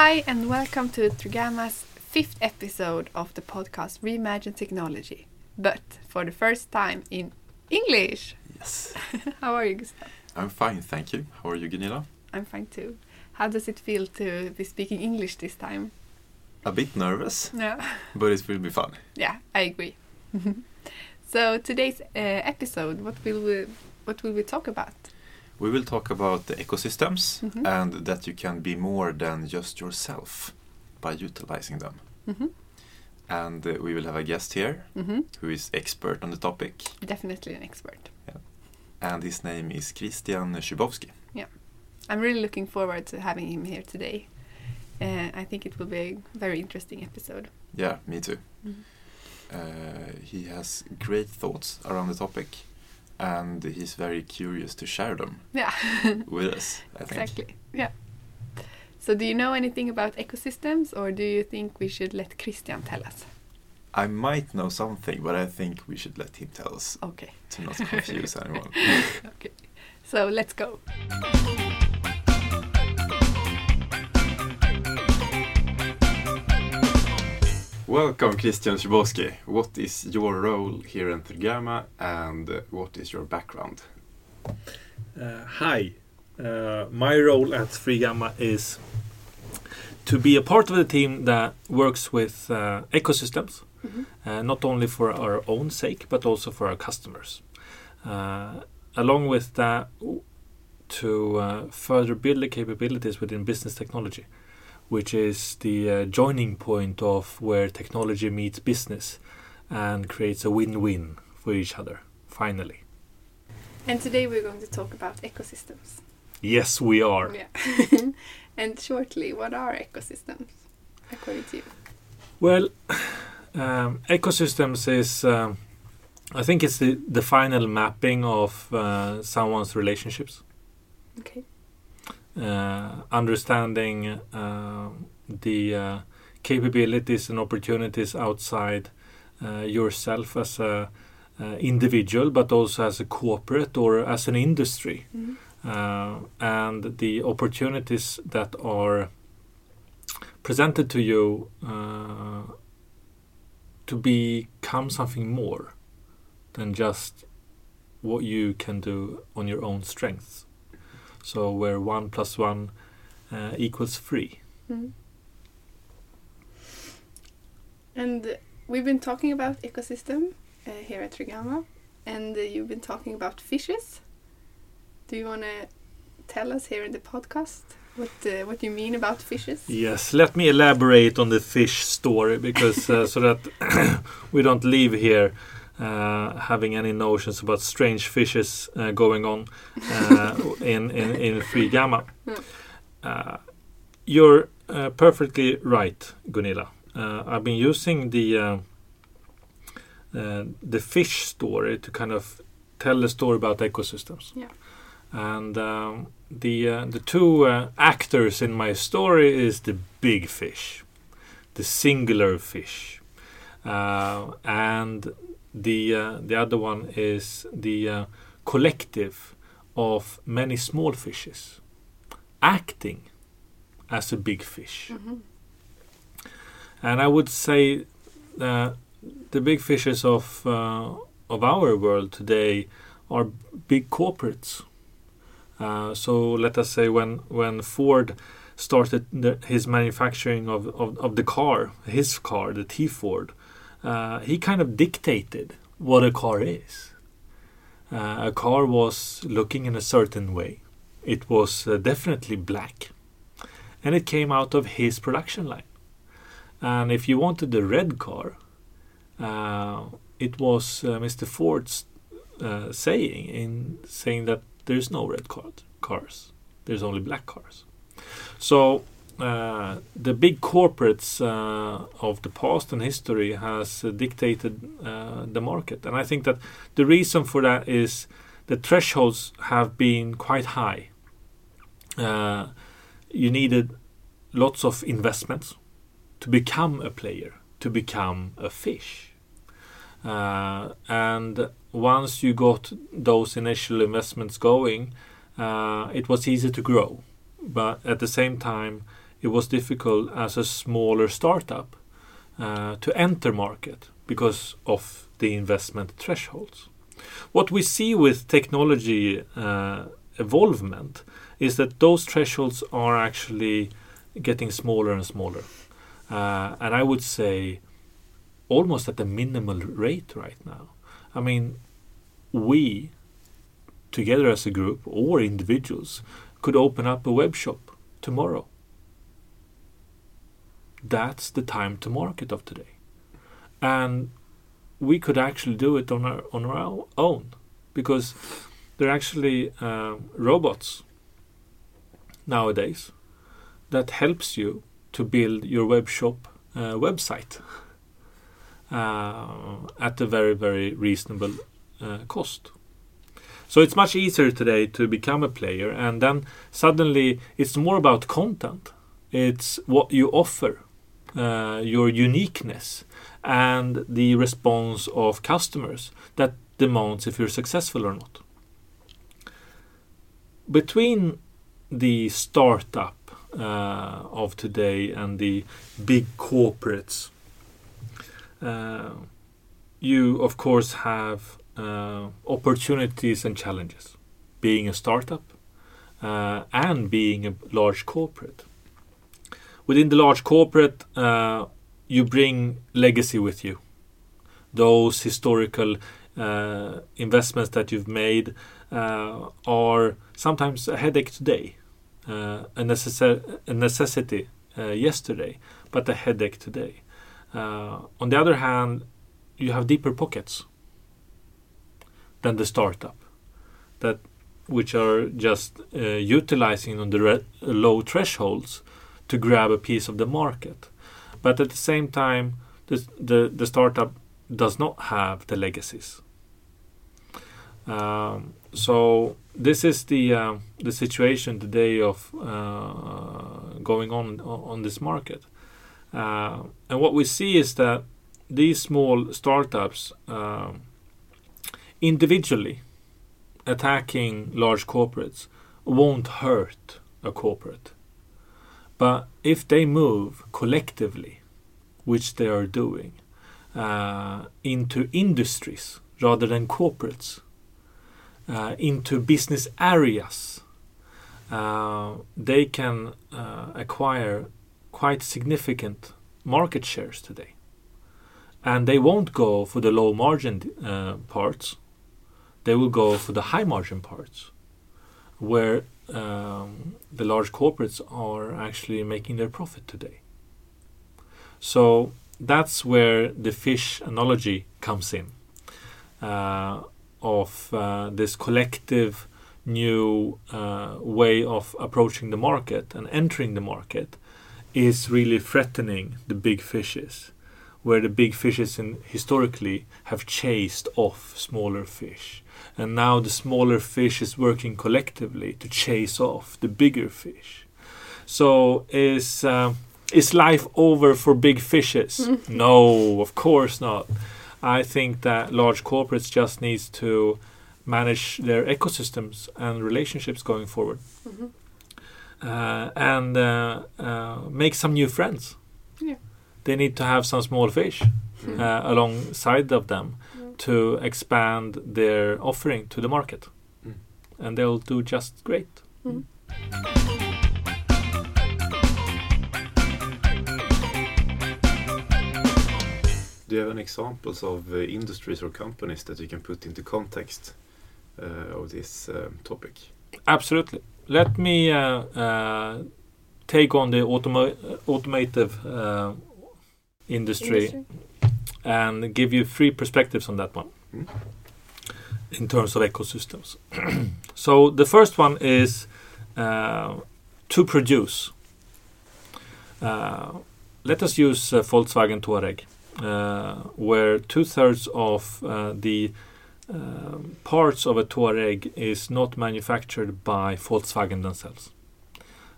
Hi, and welcome to 3gamma's fifth episode of the podcast Reimagine Technology, but for the first time in English. Yes. How are you, Gustav? I'm fine, thank you. How are you, Gunilla? I'm fine too. How does it feel to be speaking English this time? A bit nervous, Yeah, but it will be fun. yeah, I agree. so today's uh, episode, what will we what will we talk about? We will talk about the ecosystems Mhm. and that you can be more than just yourself by utilizing them. hmm And uh, we will have a guest here hmm who is expert on the topic, Definitely an expert. Yeah. and his name is Christian Szybowski. I'm really looking forward to having him here today. Uh, I think it will be a very interesting episode. Yeah, me too. Mhm. Uh, he has great thoughts around the topic, and he's very curious to share them Yeah, with us. I think. exactly. Yeah. So, do you know anything about ecosystems, or do you think we should let Christian tell us? I might know something, but I think we should let him tell us Okay. to not confuse anyone. Okay. So let's go. Welcome, Christian Szybowski. What is your role here in 3gamma and what is your background? Uh, hi, uh, my role at 3gamma is to be a part of the team that works with uh, ecosystems, Mhm. uh, not only for our own sake but also for our customers. Uh, along with that, to uh, further build the capabilities within business technology, which is the uh, joining point of where technology meets business and creates a win-win for each other. Finally, And today we're going to talk about ecosystems. yes, we are. Yeah. and shortly, what are ecosystems, according to you? Well, um, ecosystems is, um, I think it's the, the final mapping of uh, someone's relationships, Okay. Uh, understanding uh, the uh, capabilities and opportunities outside yourself as a individual, but also as a corporate or as an industry, Mhm. uh, and the opportunities that are presented to you uh, to become something more than just what you can do on your own strengths. So where one plus one uh, equals three. Mhm. And we've been talking about ecosystem uh, here at 3gamma, and uh, you've been talking about fishes. Do you want to tell us here in the podcast what uh, what you mean about fishes? Yes, let me elaborate on the fish story because uh, so that we don't leave here having any notions about strange fishes uh, going on uh, in, in in 3gamma. Mm. Uh, you're uh, perfectly right, Gunilla. Uh, I've been using the uh, uh, the fish story to kind of tell the story about ecosystems. Yeah. And um, the uh, the two uh, actors in my story is the big fish, the singular fish, uh, and the uh, the other one is the uh, collective of many small fishes acting as a big fish. Mhm. And I would say that the big fishes of uh, of our world today are big corporates. Uh, so let us say when when Ford started the, his manufacturing of, of, of the car, his car, the T Ford, uh, he kind of dictated what a car is. Uh, a car was looking in a certain way. It was uh, definitely black, and it came out of his production line. And if you wanted the red car, uh, it was uh, Mr. Ford's saying in saying that there's no red car- cars, there's only black cars. So uh, the big corporates uh, of the past and history has uh, dictated uh, the market, and I think that the reason for that is the thresholds have been quite high. Uh, you needed lots of investments to become a player, to become a fish. And once you got those initial investments going, it was easy to grow. But at the same time, it was difficult as a smaller startup uh, to enter market because of the investment thresholds. What we see with technology uh, evolvement is that those thresholds are actually getting smaller and smaller. Uh, and I would say almost at a minimal rate right now. I mean, we, together as a group or individuals, could open up a web shop tomorrow. That's the time to market of today. And we could actually do it on our on our own because there are actually uh, robots nowadays that helps you to build your web shop uh, website uh, at a very very reasonable uh, cost. So it's much easier today to become a player, and then suddenly it's more about content. It's what you offer, uh, your uniqueness, and the response of customers that demands if you're successful or not. Between the startup uh, of today and the big corporates, uh, you of course have uh, opportunities and challenges. Being a startup uh, and being a large corporate. Within the large corporate, uh, you bring legacy with you. Those historical uh, investments that you've made uh, are sometimes a headache today, uh, a, a, necessity yesterday, but a headache today. on the other hand, you have deeper pockets than the startup that which are just uh, utilizing on the re- low thresholds to grab a piece of the market. But at the same time, the, the, the startup does not have the legacies. Um, so this is the uh, the situation today of uh, going on on this market, uh, and what we see is that these small startups um, individually attacking large corporates won't hurt a corporate. But if they move collectively, which they are doing, uh, into industries rather than corporates, uh, into business areas, uh, they can uh, acquire quite significant market shares today. And they won't go for the low margin uh, parts they will go for the high margin parts, where um, the large corporates are actually making their profit today. So that's where the fish analogy comes in uh, of uh, this collective new uh, way of approaching the market and entering the market is really threatening the big fishes where the big fishes in, historically have chased off smaller fish and now the smaller fish is working collectively to chase off the bigger fish. So is uh, is life over for big fishes? no, of course not. I think that large corporates just needs to manage their ecosystems and relationships going forward, mm-hmm. uh, and uh, uh make some new friends. Yeah. They need to have some small fish mm-hmm. alongside of them to expand their offering to the market. Mm. And they'll do just great. Mm. Do you have any examples of uh, industries or companies that you can put into context uh, of this uh, topic? Absolutely. Let me uh, uh, take on the automo automotive uh, industry, industry, and give you three perspectives on that one mm. in terms of ecosystems. so the first one is uh, to produce. Uh, let us use uh, Volkswagen Touareg, uh, where two thirds of uh, the uh, parts of a Touareg is not manufactured by Volkswagen themselves.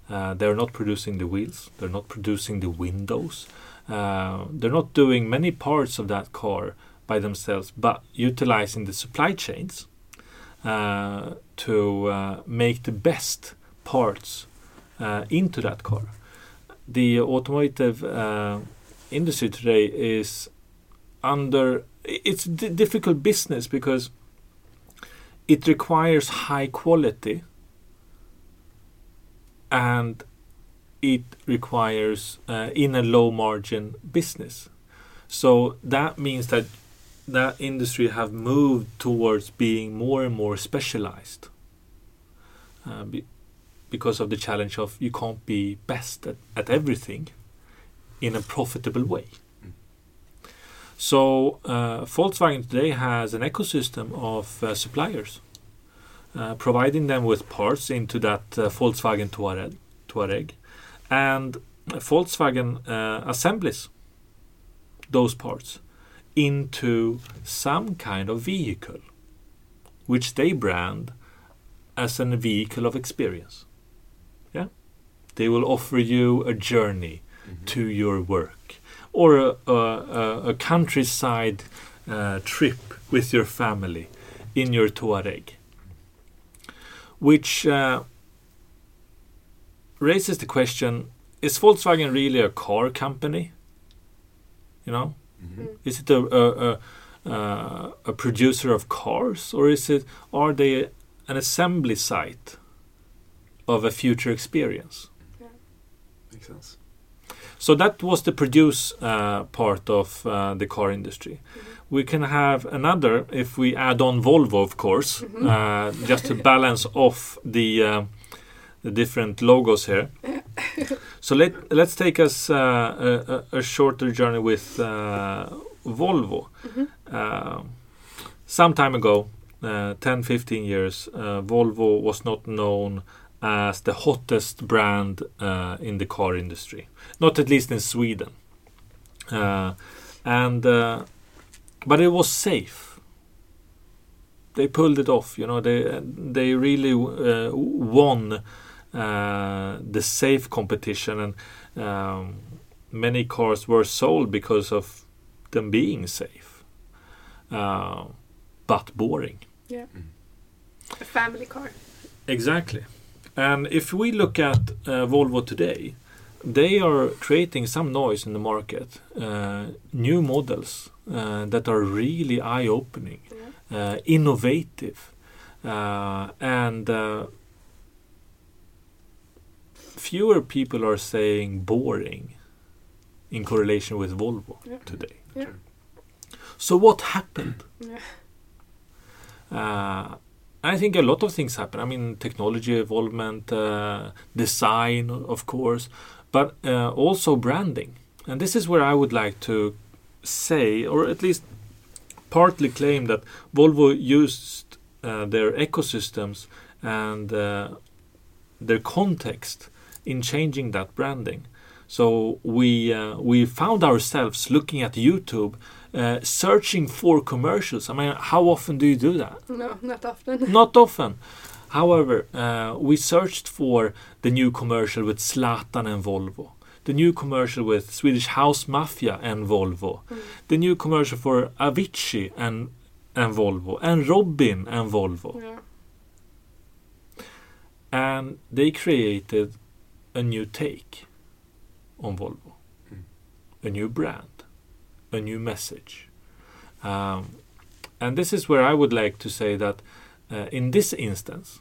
they're not producing the wheels, they're not producing the windows, uh, they're not doing many parts of that car by themselves, but utilizing the supply chains uh, to uh, make the best parts uh, into that car. the automotive uh, industry today is under it's a difficult business because it requires high quality and it requires uh, in a low margin business so that means that that industry have moved towards being more and more specialized uh, be, because of the challenge of you can't be best at, at everything in a profitable way Mm. so uh, Volkswagen today has an ecosystem of uh, suppliers, uh, providing them with parts into that uh, Volkswagen Touareg, Touareg, and Volkswagen uh, assemblies those parts into some kind of vehicle, which they brand as a vehicle of experience. Yeah, they will offer you a journey Mhm. to your work or a, a, a, a countryside uh, trip with your family in your Touareg, which uh, raises the question: Is Volkswagen really a car company? You know, Mhm. is it a a, a, uh, a producer of cars, or is it are they an assembly site of a future experience? Makes sense. So that was the produce uh, part of uh, the car industry. We can have another if we add on Volvo, of course, Mhm. uh, just to balance off the uh, the different logos here. so let let's take us uh, a, a, shorter journey with uh, Volvo. Mhm. Uh, some time ago, uh, 10, 15 years, uh, Volvo was not known as the hottest brand uh, in the car industry, not at least in Sweden. Uh, and uh, but it was safe. They pulled it off. You know, they they really uh, won uh, the safe competition, and um, many cars were sold because of them being safe, uh, but boring. Yeah. A family car. Exactly. And if we look at uh, Volvo today, they are creating some noise in the market. Uh, new models uh, that are really eye-opening, Yeah. uh, innovative, uh, and uh, fewer people are saying boring in correlation with Volvo Yeah. today. Yeah. So what happened? Yeah. Uh, I think a lot of things happen. I mean, technology involvement, uh, design, of course, but uh, also branding. And this is where I would like to say, or at least partly claim, that Volvo used uh, their ecosystems and uh, their context in changing that branding. So we uh, we found ourselves looking at YouTube, uh, searching for commercials. I mean, how often do you do that? No, not often. Not often. However, uh, we searched for the new commercial with Zlatan and Volvo, the new commercial with Swedish House Mafia and Volvo, Mm. the new commercial for Avicii and and Volvo, and Robyn and Volvo, Yeah. and they created a new take on Volvo, Mm. a new brand, a new message. Um, and this is where I would like to say that uh, in this instance,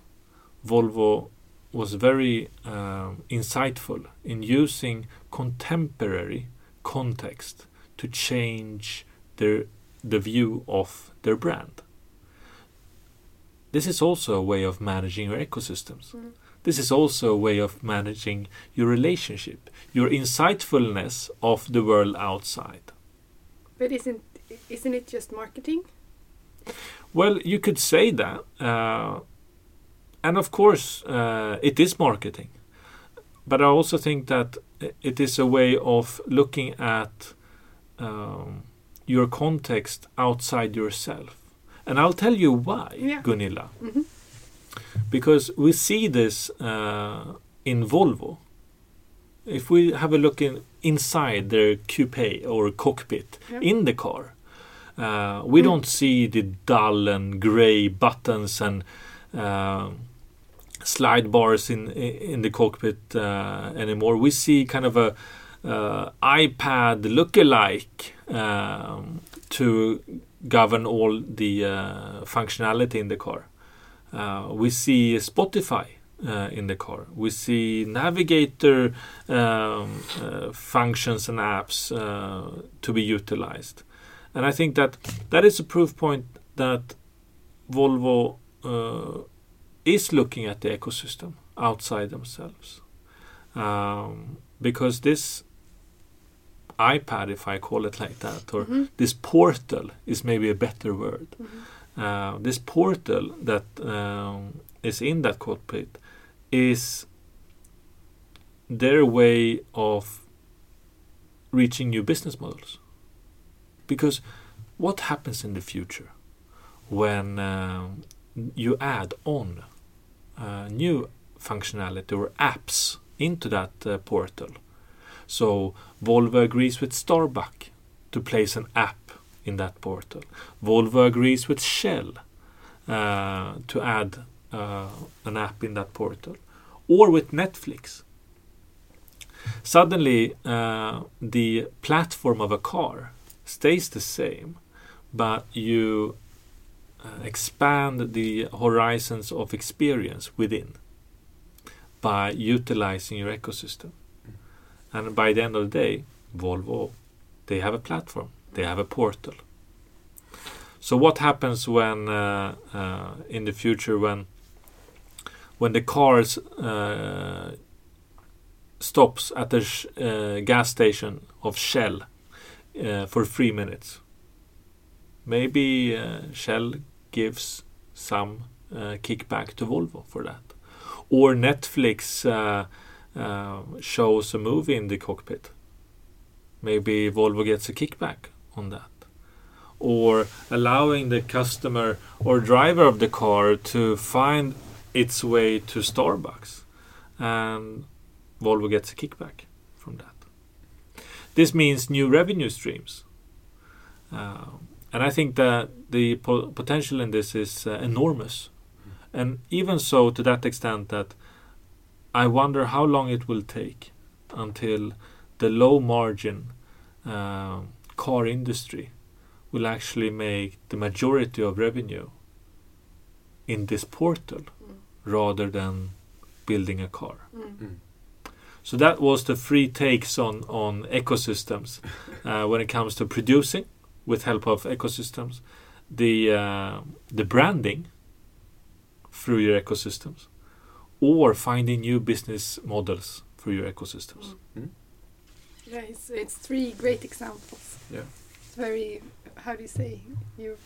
Volvo was very um, insightful in using contemporary context to change their the view of their brand. This is also a way of managing your ecosystems. Mm. This is also a way of managing your relationship, your insightfulness of the world outside. But isn't isn't it just marketing? Well, you could say that. Uh, and of course, uh, it is marketing. But I also think that it is a way of looking at um, your context outside yourself. And I'll tell you why, Yeah. Gunilla. Mhm. Because we see this uh, in Volvo. If we have a look in inside their coupe or cockpit Yeah. in the car, uh, we Mm. don't see the dull and grey buttons and uh, slide bars in in the cockpit uh, anymore. We see kind of a uh, iPad lookalike um, to govern all the uh, functionality in the car. Uh, we see Spotify uh, in the car. We see navigator um, uh, functions and apps uh, to be utilized, and I think that that is a proof point that Volvo uh, is looking at the ecosystem outside themselves, um, because this iPad, if I call it like that, or Mhm. this portal is maybe a better word. Mhm. Uh, this portal that um, is in that cockpit is their way of reaching new business models. Because what happens in the future when um, you add on uh, new functionality or apps into that uh, portal? So Volvo agrees with Starbucks to place an app in that portal. Volvo agrees with Shell uh, to add uh, an app in that portal, or with Netflix. Suddenly, uh, the platform of a car stays the same, but you uh, expand the horizons of experience within by utilizing your ecosystem. And by the end of the day, Volvo, they have a platform, they have a portal. So what happens when uh, uh, in the future when when the cars uh, stops at the uh, gas station of Shell uh, for three minutes? Maybe uh, Shell gives some kickback to Volvo for that, or Netflix shows a movie in the cockpit. Maybe Volvo gets a kickback on that or allowing the customer or driver of the car to find its way to Starbucks and Volvo gets a kickback from that. This means new revenue streams. Uh, and I think that the po- potential in this is uh, enormous. And even so, to that extent, that I wonder how long it will take until the low margin uh, car industry will actually make the majority of revenue in this portal Mm. rather than building a car. Mm. So that was the three takes on on ecosystems uh, when it comes to producing with help of ecosystems, the uh, the branding through your ecosystems, or finding new business models for your ecosystems. Yeah, it's, it's three great examples. Yeah. It's very, how do you say, you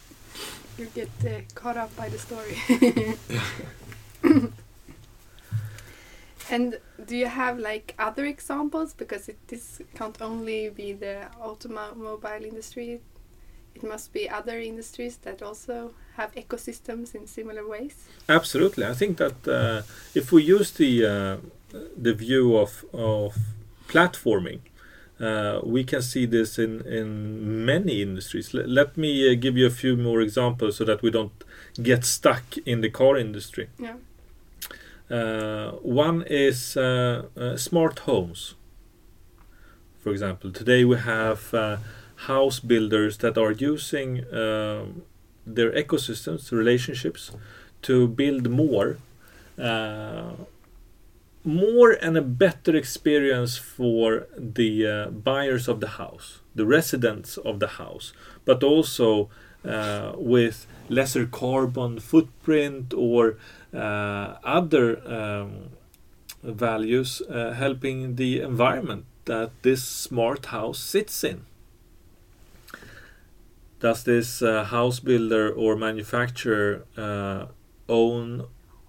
you get uh, caught up by the story. and do you have like other examples? Because it, this can't only be the automobile industry. It must be other industries that also have ecosystems in similar ways. Absolutely, I think that uh, if we use the uh, the view of of platforming, uh, we can see this in in many industries. L- let me uh, give you a few more examples so that we don't get stuck in the car industry. Yeah. Uh, one is uh, uh, smart homes. For example, today we have uh, house builders that are using um, their ecosystems, relationships, to build more, uh, more and a better experience for the uh, buyers of the house, the residents of the house, but also uh, with lesser carbon footprint or uh, other um, values uh, helping the environment that this smart house sits in. Does this uh, house builder or manufacturer uh, own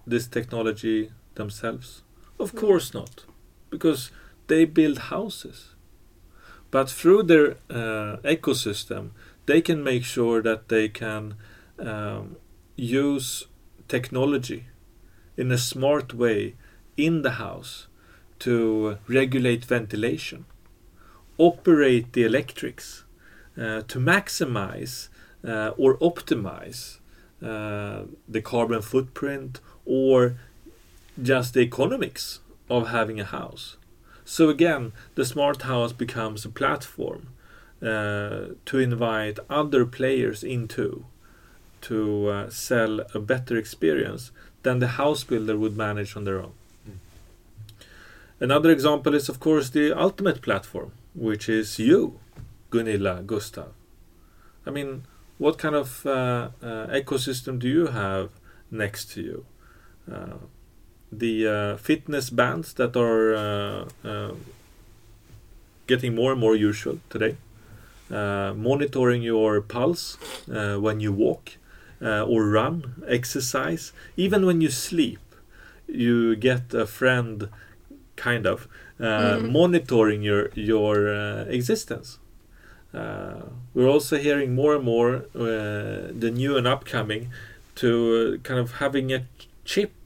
this technology themselves? Of course not, because they build houses. But through their uh, ecosystem, they can make sure that they can um, use technology in a smart way in the house to regulate ventilation, operate the electrics, uh, to maximize uh, or optimize uh, the carbon footprint or just the economics of having a house. So again, the smart house becomes a platform uh, to invite other players into to uh, sell a better experience than the house builder would manage on their own. Mm. Another example is, of course, the ultimate platform, which is you, Gunilla, Gustav. I mean, what kind of uh, uh, ecosystem do you have next to you? The uh, fitness bands that are uh, uh, getting more and more usual today, uh, monitoring your pulse uh, when you walk uh, or run, exercise, even when you sleep, you get a friend, kind of, uh, Mhm. monitoring your your uh, existence. Uh, we're also hearing more and more uh, the new and upcoming to uh, kind of having a chip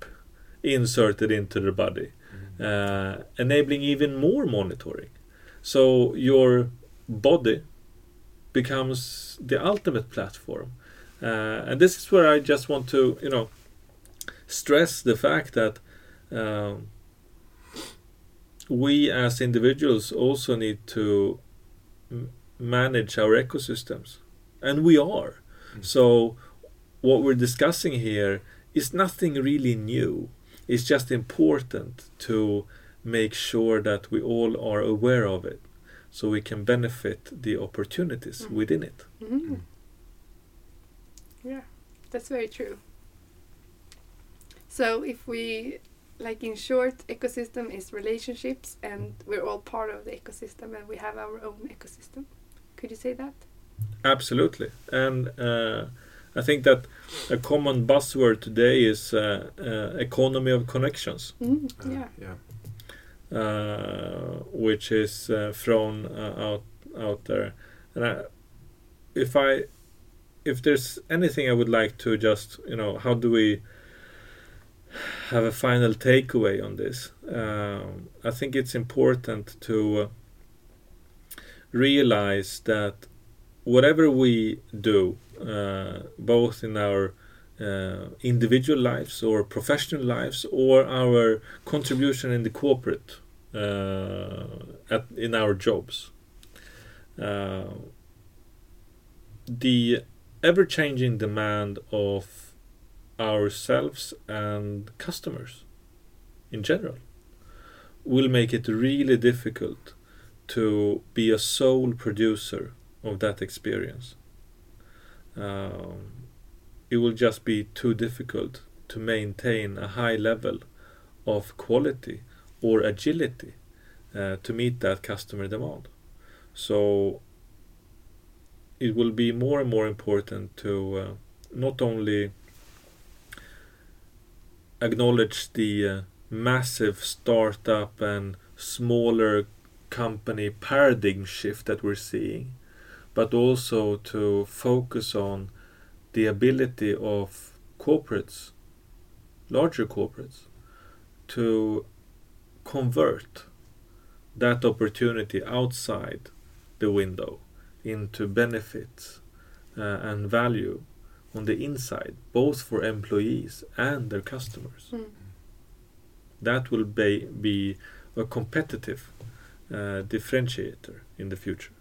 inserted into the body, uh, enabling even more monitoring. So your body becomes the ultimate platform, uh, and this is where I just want to, you know, stress the fact that um, we as individuals also need to m- manage our ecosystems, and we are. Mm. So, what we're discussing here is nothing really new. It's just important to make sure that we all are aware of it so we can benefit the opportunities Mm. within it. Mhm. Mm. Yeah, that's very true. So if we, like in short, ecosystem is relationships, and we're all part of the ecosystem, and we have our own ecosystem. Could you say that? Absolutely. And uh, I think that a common buzzword today is uh, uh, economy of connections, Mm, Uh, yeah. yeah. uh, which is uh, thrown uh, out out there. And I, if I, if there's anything I would like to just, you know, how do we have a final takeaway on this? Um, I think it's important to realize that whatever we do, both in our uh, individual lives or professional lives or our contribution in the corporate uh, at, in our jobs. Uh, the ever changing demand of ourselves and customers in general will make it really difficult to be a sole producer of that experience. Um, it will just be too difficult to maintain a high level of quality or agility uh, to meet that customer demand. So it will be more and more important to uh, not only acknowledge the uh, massive startup and smaller company paradigm shift that we're seeing, but also to focus on the ability of corporates, larger corporates, to convert that opportunity outside the window into benefits uh, and value on the inside, both for employees and their customers. Mm. That will be, be a competitive uh, differentiator in the future.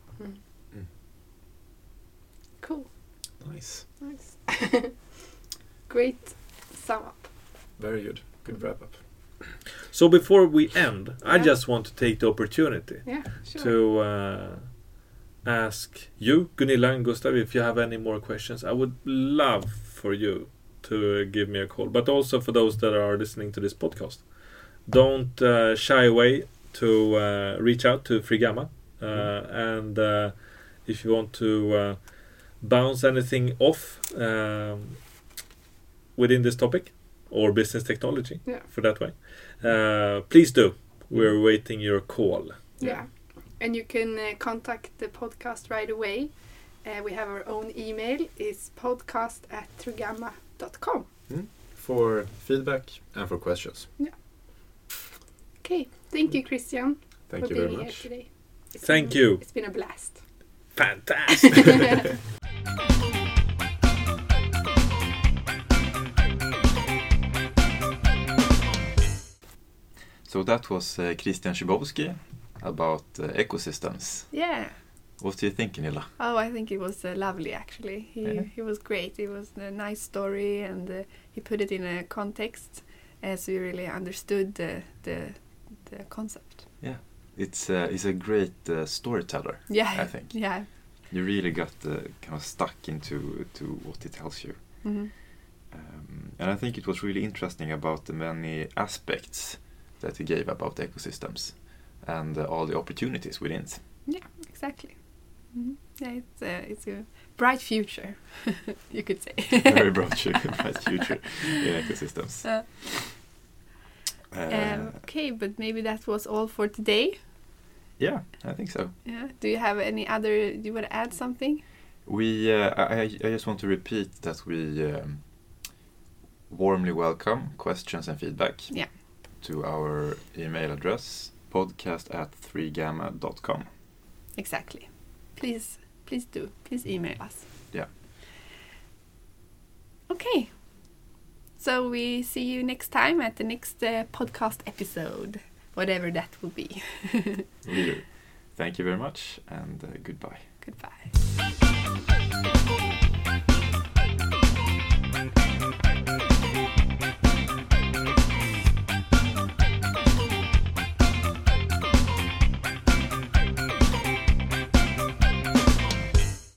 Nice. Nice. Great sum up. Very good. Good wrap up. So before we end, I just want to take the opportunity Yeah, sure. to uh, ask you, Gunilla and Gustav, if you have any more questions. I would love for you to give me a call, but also for those that are listening to this podcast. Don't uh, shy away to uh, reach out to 3gamma, uh, and uh, if you want to uh, bounce anything off um, within this topic or business technology, Yeah. for that way, uh, please do. We're waiting your call. Yeah. And you can uh, contact the podcast right away. Uh, we have our own email. It's podcast at 3gamma.com. For feedback and for questions. Yeah. Okay. Thank you, Christian, Thank for you very much. here today. It's Thank been- you. It's been a blast. Fantastic. So that was uh, Christian Szybowski about uh, ecosystems. Yeah. What do you think, Nilla? Oh, I think it was uh, lovely actually. He Yeah. he was great. It was a nice story, and uh, he put it in a context, uh, so you really understood the the the concept. Yeah, it's uh, he's a great uh, storyteller. Yeah. I think. Yeah. You really got uh, kind of stuck into to what he tells you. hmm Um, and I think it was really interesting about the many aspects that he gave about ecosystems and uh, all the opportunities within it. Yeah, Exactly. hmm Yeah, it's a it's a bright future, you could say. Very broad future, bright future in ecosystems. Uh, Uh, um, okay, but maybe that was all for today. Yeah, I think so. Yeah. Do you have any other? Do you want to add something? We, uh, I, I just want to repeat that we um, warmly welcome questions and feedback Yeah. to our email address podcast at 3gamma.com. Exactly. Please, please do. Please email us. Yeah. Okay. So we see you next time at the next uh, podcast episode, whatever that will be. We- Thank you very much and uh, goodbye. Goodbye.